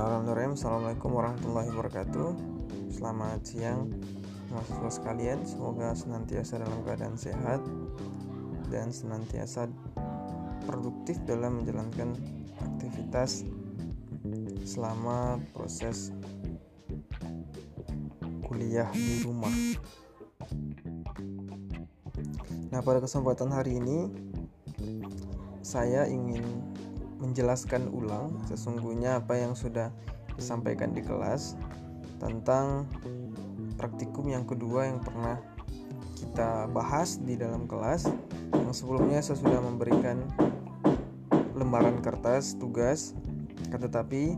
Bismillahirrahmanirrahim. Assalamualaikum warahmatullahi wabarakatuh. Selamat siang mahasiswa sekalian. Semoga senantiasa dalam keadaan sehat Dan senantiasa produktif dalam menjalankan aktivitas Selama proses kuliah di rumah. Nah pada kesempatan hari ini Saya ingin menjelaskan ulang sesungguhnya apa yang sudah disampaikan di kelas tentang praktikum yang kedua yang pernah kita bahas di dalam kelas. Yang sebelumnya saya sudah memberikan lembaran kertas tugas. Tetapi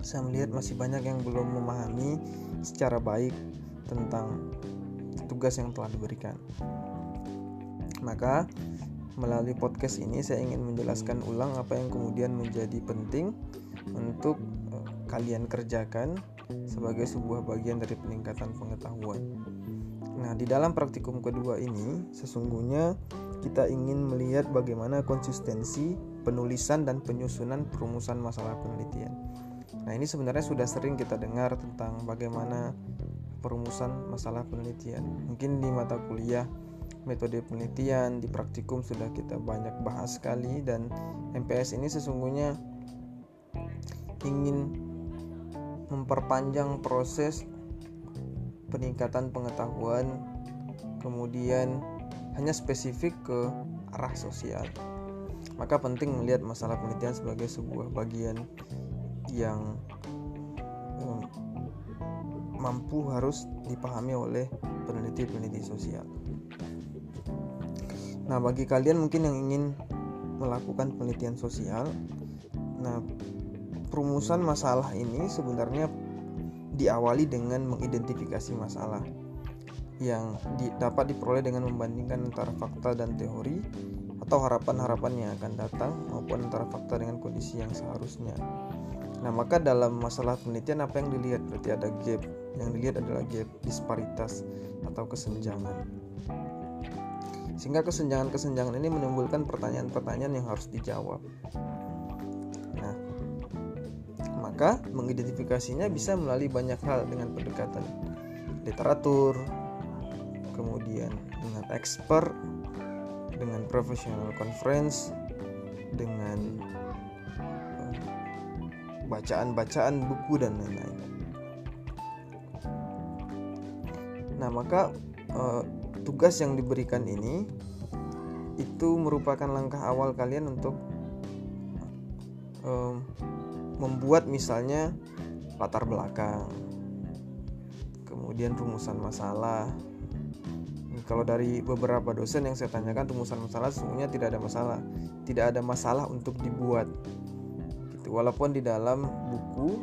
saya melihat masih banyak yang belum memahami secara baik tentang tugas yang telah diberikan. Maka Melalui podcast ini saya ingin menjelaskan ulang apa yang kemudian menjadi penting untuk eh, kalian kerjakan sebagai sebuah bagian dari peningkatan pengetahuan. Nah, di dalam praktikum kedua ini sesungguhnya kita ingin melihat bagaimana konsistensi penulisan dan penyusunan perumusan masalah penelitian. Nah, ini sebenarnya sudah sering kita dengar tentang bagaimana perumusan masalah penelitian. Mungkin di mata kuliah metode penelitian di praktikum sudah kita banyak bahas sekali dan MPS ini sesungguhnya ingin memperpanjang proses peningkatan pengetahuan kemudian hanya spesifik ke arah sosial maka penting melihat masalah penelitian sebagai sebuah bagian yang um, mampu harus dipahami oleh peneliti-peneliti sosial. Nah, bagi kalian mungkin yang ingin melakukan penelitian sosial, nah perumusan masalah ini sebenarnya diawali dengan mengidentifikasi masalah yang di, dapat diperoleh dengan membandingkan antara fakta dan teori atau harapan-harapan yang akan datang maupun antara fakta dengan kondisi yang seharusnya. Nah, maka dalam masalah penelitian apa yang dilihat berarti ada gap. Yang dilihat adalah gap disparitas atau kesenjangan. Sehingga kesenjangan-kesenjangan ini menimbulkan pertanyaan-pertanyaan yang harus dijawab. Nah, maka mengidentifikasinya bisa melalui banyak hal dengan pendekatan literatur, kemudian dengan expert, dengan professional conference, dengan eh, bacaan-bacaan buku dan lain-lain. Nah, maka uh, tugas yang diberikan ini itu merupakan langkah awal kalian untuk um, membuat misalnya latar belakang, kemudian rumusan masalah. Kalau dari beberapa dosen yang saya tanyakan rumusan masalah sesungguhnya tidak ada masalah, tidak ada masalah untuk dibuat. Gitu. Walaupun di dalam buku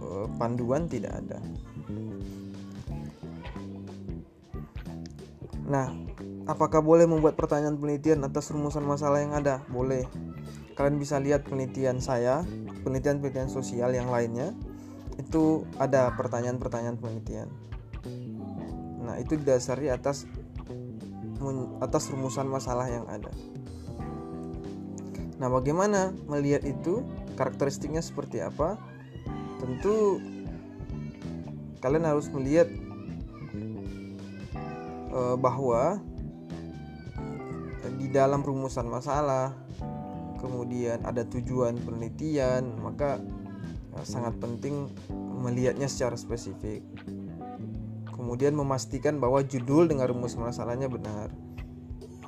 uh, panduan tidak ada. Nah, apakah boleh membuat pertanyaan penelitian atas rumusan masalah yang ada? Boleh. Kalian bisa lihat penelitian saya, penelitian-penelitian sosial yang lainnya. Itu ada pertanyaan-pertanyaan penelitian. Nah, itu didasari atas atas rumusan masalah yang ada. Nah, bagaimana melihat itu? Karakteristiknya seperti apa? Tentu kalian harus melihat uh, bahwa di dalam rumusan masalah kemudian ada tujuan penelitian maka uh, sangat penting melihatnya secara spesifik. Kemudian memastikan bahwa judul dengan rumus masalahnya benar.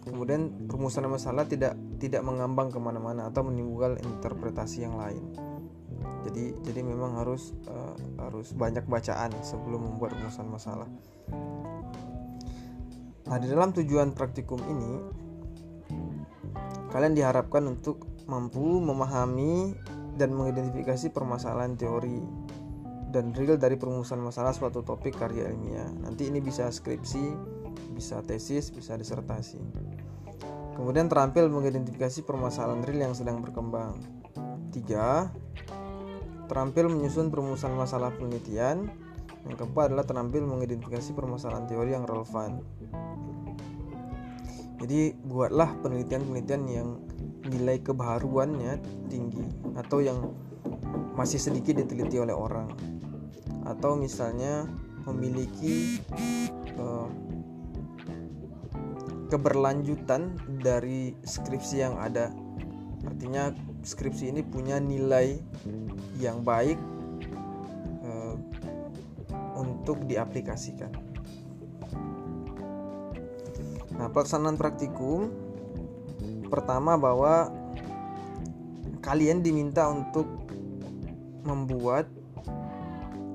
Kemudian rumusan masalah tidak tidak mengambang ke mana-mana atau menimbulkan interpretasi yang lain. Jadi jadi memang harus uh, harus banyak bacaan sebelum membuat rumusan masalah Nah, di dalam tujuan praktikum ini, kalian diharapkan untuk mampu memahami dan mengidentifikasi permasalahan teori dan real dari perumusan masalah suatu topik karya ilmiah. Nanti ini bisa skripsi, bisa tesis, bisa disertasi. Kemudian terampil mengidentifikasi permasalahan real yang sedang berkembang. Tiga, terampil menyusun perumusan masalah penelitian yang keempat adalah terampil mengidentifikasi permasalahan teori yang relevan. Jadi buatlah penelitian-penelitian yang nilai kebaruannya tinggi atau yang masih sedikit diteliti oleh orang atau misalnya memiliki uh, keberlanjutan dari skripsi yang ada artinya skripsi ini punya nilai yang baik untuk diaplikasikan nah pelaksanaan praktikum pertama bahwa kalian diminta untuk membuat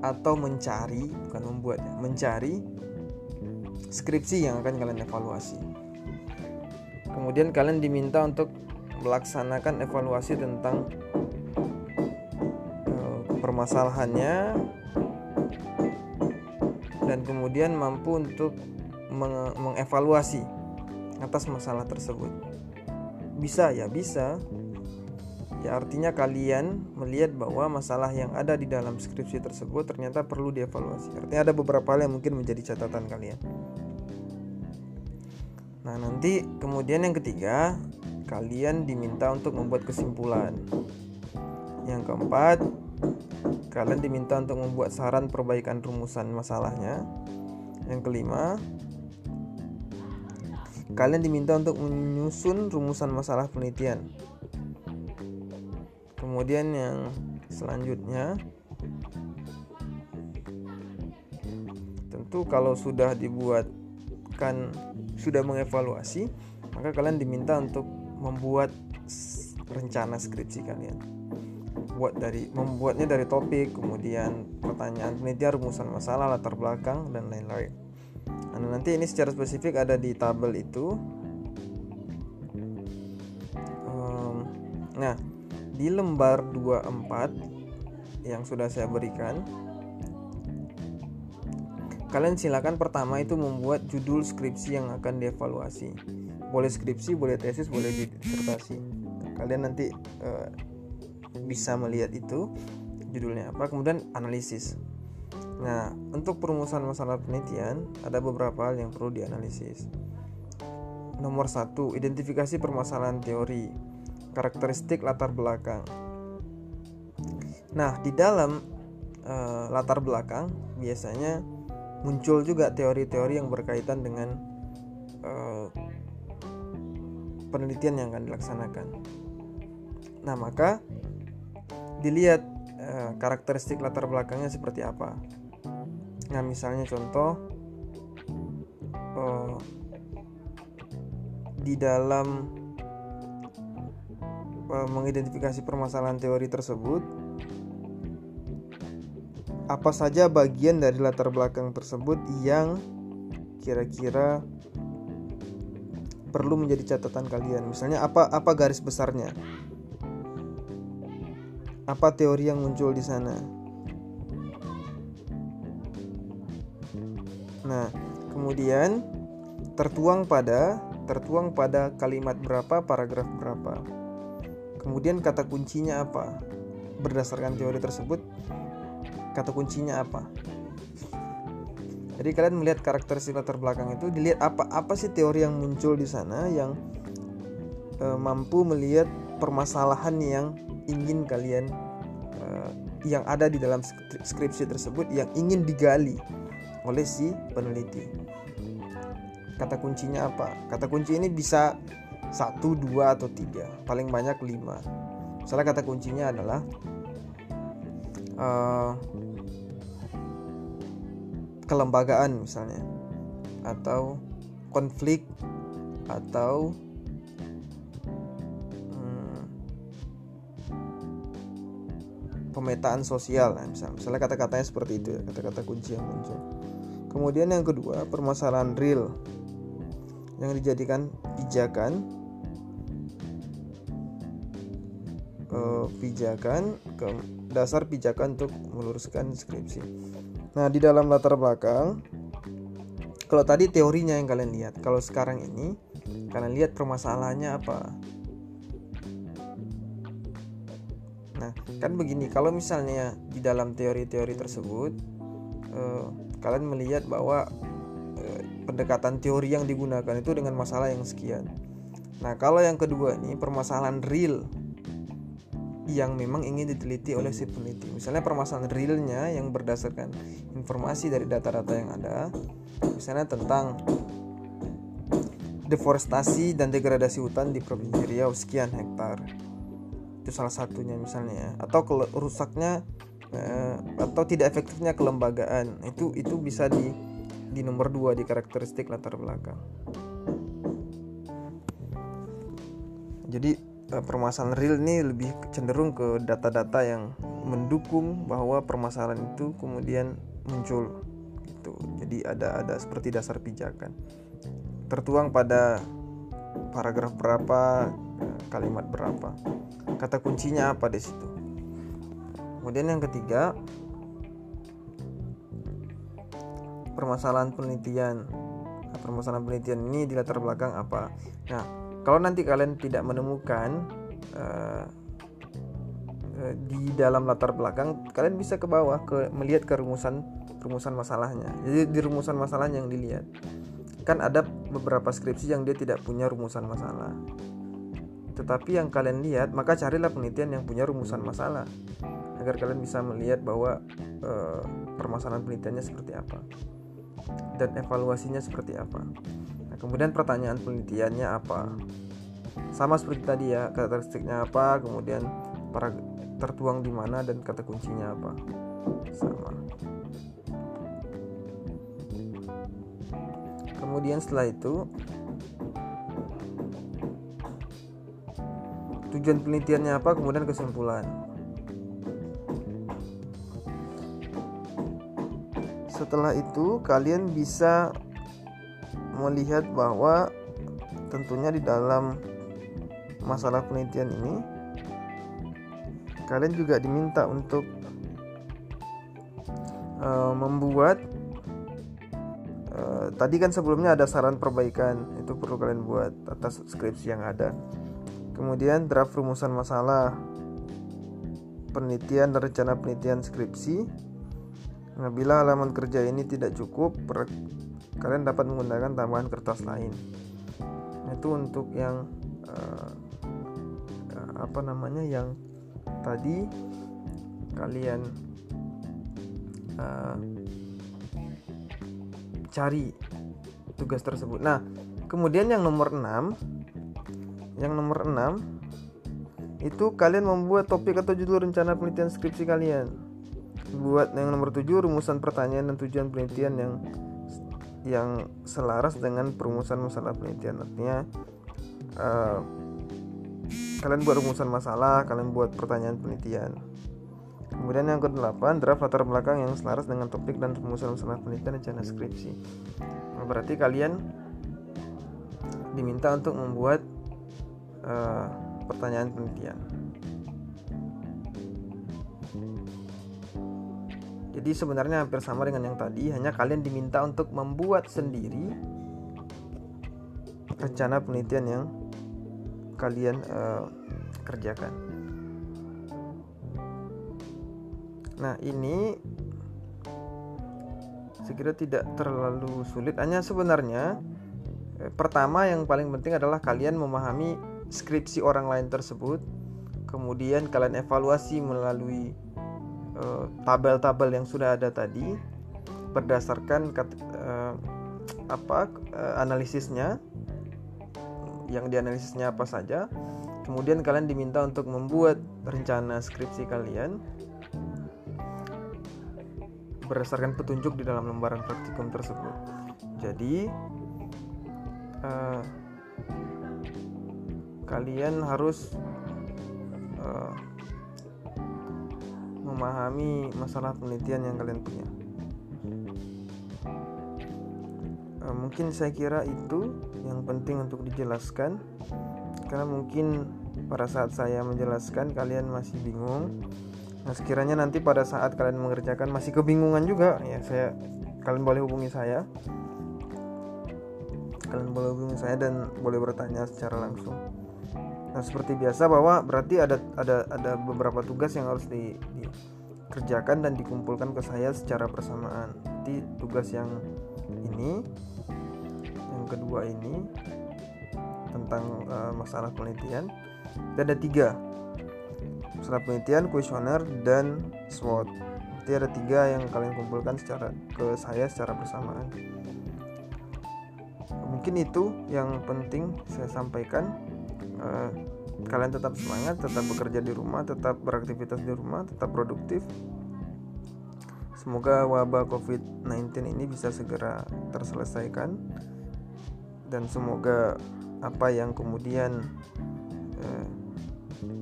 atau mencari bukan membuat ya, mencari skripsi yang akan kalian evaluasi. Kemudian kalian diminta untuk melaksanakan evaluasi tentang uh, permasalahannya dan kemudian mampu untuk meng mengevaluasi atas masalah tersebut. Bisa ya, bisa Ya artinya kalian melihat bahwa masalah yang ada di dalam skripsi tersebut ternyata perlu dievaluasi. Artinya ada beberapa hal yang mungkin menjadi catatan kalian. Nah, nanti kemudian yang ketiga, kalian diminta untuk membuat kesimpulan. Yang keempat, kalian diminta untuk membuat saran perbaikan rumusan masalahnya. Yang kelima, kalian diminta untuk menyusun rumusan masalah penelitian kemudian yang selanjutnya tentu kalau sudah dibuatkan sudah mengevaluasi maka kalian diminta untuk membuat rencana skripsi kalian buat dari membuatnya dari topik kemudian pertanyaan penelitian rumusan masalah latar belakang dan lain-lain. Nah, nanti ini secara spesifik ada di tabel itu. Um, nah di lembar 24 yang sudah saya berikan kalian silakan pertama itu membuat judul skripsi yang akan dievaluasi. Boleh skripsi boleh tesis boleh disertasi. Kalian nanti uh, bisa melihat itu judulnya apa kemudian analisis nah untuk perumusan masalah penelitian ada beberapa hal yang perlu dianalisis nomor satu identifikasi permasalahan teori karakteristik latar belakang. Nah, di dalam uh, latar belakang biasanya muncul juga teori-teori yang berkaitan dengan uh, penelitian yang akan dilaksanakan. Nah, maka dilihat uh, karakteristik latar belakangnya seperti apa. Nah, misalnya contoh uh, di dalam mengidentifikasi permasalahan teori tersebut apa saja bagian dari latar belakang tersebut yang kira-kira perlu menjadi catatan kalian misalnya apa apa garis besarnya apa teori yang muncul di sana nah kemudian tertuang pada tertuang pada kalimat berapa paragraf berapa Kemudian kata kuncinya apa? Berdasarkan teori tersebut, kata kuncinya apa? Jadi kalian melihat karakteristik latar belakang itu, dilihat apa apa sih teori yang muncul di sana yang e, mampu melihat permasalahan yang ingin kalian e, yang ada di dalam skripsi tersebut yang ingin digali oleh si peneliti. Kata kuncinya apa? Kata kunci ini bisa satu dua atau tiga paling banyak lima salah kata kuncinya adalah uh, kelembagaan misalnya atau konflik atau pemetaan sosial nah, misalnya, misalnya kata-katanya seperti itu ya, kata-kata kunci yang muncul kemudian yang kedua permasalahan real yang dijadikan pijakan uh, pijakan ke dasar pijakan untuk meluruskan skripsi. Nah, di dalam latar belakang kalau tadi teorinya yang kalian lihat, kalau sekarang ini kalian lihat permasalahannya apa? Nah, kan begini, kalau misalnya di dalam teori-teori tersebut uh, kalian melihat bahwa uh, pendekatan teori yang digunakan itu dengan masalah yang sekian. Nah, kalau yang kedua ini permasalahan real yang memang ingin diteliti oleh si peneliti. Misalnya permasalahan realnya yang berdasarkan informasi dari data-data yang ada, misalnya tentang deforestasi dan degradasi hutan di Provinsi Riau sekian hektar. Itu salah satunya misalnya, atau rusaknya eh, atau tidak efektifnya kelembagaan. Itu itu bisa di di nomor dua di karakteristik latar belakang. Jadi uh, permasalahan real ini lebih cenderung ke data-data yang mendukung bahwa permasalahan itu kemudian muncul gitu. Jadi ada ada seperti dasar pijakan. Tertuang pada paragraf berapa, eh, kalimat berapa. Kata kuncinya apa di situ. Kemudian yang ketiga, permasalahan penelitian. Nah, permasalahan penelitian ini di latar belakang apa? Nah, kalau nanti kalian tidak menemukan uh, di dalam latar belakang kalian bisa ke bawah ke melihat ke rumusan rumusan masalahnya jadi di rumusan masalah yang dilihat kan ada beberapa skripsi yang dia tidak punya rumusan masalah tetapi yang kalian lihat maka carilah penelitian yang punya rumusan masalah. Agar kalian bisa melihat bahwa uh, permasalahan penelitiannya seperti apa. Dan evaluasinya seperti apa. Kemudian pertanyaan penelitiannya apa? Sama seperti tadi ya karakteristiknya apa kemudian para tertuang di mana dan kata kuncinya apa. Sama. Kemudian setelah itu tujuan penelitiannya apa kemudian kesimpulan. Setelah itu kalian bisa melihat bahwa tentunya di dalam masalah penelitian ini kalian juga diminta untuk uh, membuat uh, tadi kan sebelumnya ada saran perbaikan itu perlu kalian buat atas skripsi yang ada kemudian draft rumusan masalah penelitian dan rencana penelitian skripsi. Bila halaman kerja ini tidak cukup, kalian dapat menggunakan tambahan kertas lain. Itu untuk yang uh, apa namanya yang tadi kalian uh, cari tugas tersebut. Nah kemudian yang nomor 6 yang nomor 6 itu kalian membuat topik atau judul rencana penelitian skripsi kalian. Buat yang nomor 7 rumusan pertanyaan dan tujuan penelitian yang yang selaras dengan perumusan masalah penelitian. Artinya uh, kalian buat rumusan masalah kalian buat pertanyaan penelitian. Kemudian yang kedelapan draft latar belakang yang selaras dengan topik dan perumusan masalah penelitian rencana skripsi. Berarti kalian diminta untuk membuat uh, pertanyaan penelitian Jadi sebenarnya hampir sama dengan yang tadi, hanya kalian diminta untuk membuat sendiri rencana penelitian yang kalian uh, kerjakan. Nah, ini sekira tidak terlalu sulit. Hanya sebenarnya eh, pertama yang paling penting adalah kalian memahami skripsi orang lain tersebut. Kemudian kalian evaluasi melalui Eh, tabel-tabel uh, yang sudah ada tadi berdasarkan uh, apa uh, analisisnya. Yang dianalisisnya apa saja. Kemudian kalian diminta untuk membuat rencana skripsi kalian berdasarkan petunjuk di dalam lembaran praktikum tersebut. Jadi kalian harus uh, memahami masalah penelitian yang kalian punya. Uh, mungkin saya kira itu yang penting untuk dijelaskan, karena mungkin pada saat saya menjelaskan kalian masih bingung. Nah, sekiranya nanti pada saat kalian mengerjakan masih kebingungan juga, ya saya kalian boleh hubungi saya. Kalian boleh hubungi saya dan boleh bertanya secara langsung. Nah seperti biasa bahwa berarti ada ada ada beberapa tugas yang harus di, dikerjakan dan dikumpulkan ke saya secara bersamaan. Jadi tugas yang ini, yang kedua ini tentang uh, masalah penelitian, dan ada tiga. peserta penelitian, kuesioner, dan SWOT. Jadi ada tiga yang kalian kumpulkan secara ke saya secara bersamaan. Mungkin itu yang penting saya sampaikan. Uh, kalian tetap semangat, tetap bekerja di rumah, tetap beraktivitas di rumah, tetap produktif. Semoga wabah COVID-19 ini bisa segera terselesaikan dan semoga apa yang kemudian eh,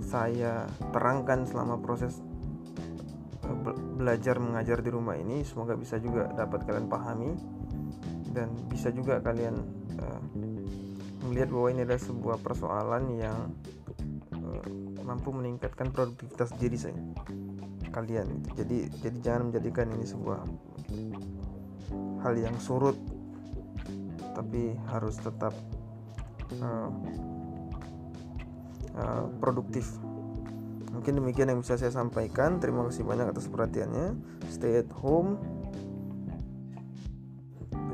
saya terangkan selama proses eh, belajar mengajar di rumah ini semoga bisa juga dapat kalian pahami dan bisa juga kalian eh, melihat bahwa ini adalah sebuah persoalan yang eh, mampu meningkatkan produktivitas diri saya kalian jadi jadi jangan menjadikan ini sebuah hal yang surut tapi harus tetap uh, uh, produktif. Mungkin demikian yang bisa saya sampaikan. Terima kasih banyak atas perhatiannya. Stay at home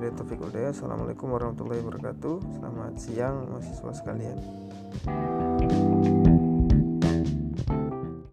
Bila Taufik Assalamualaikum warahmatullahi wabarakatuh. Selamat siang mahasiswa sekalian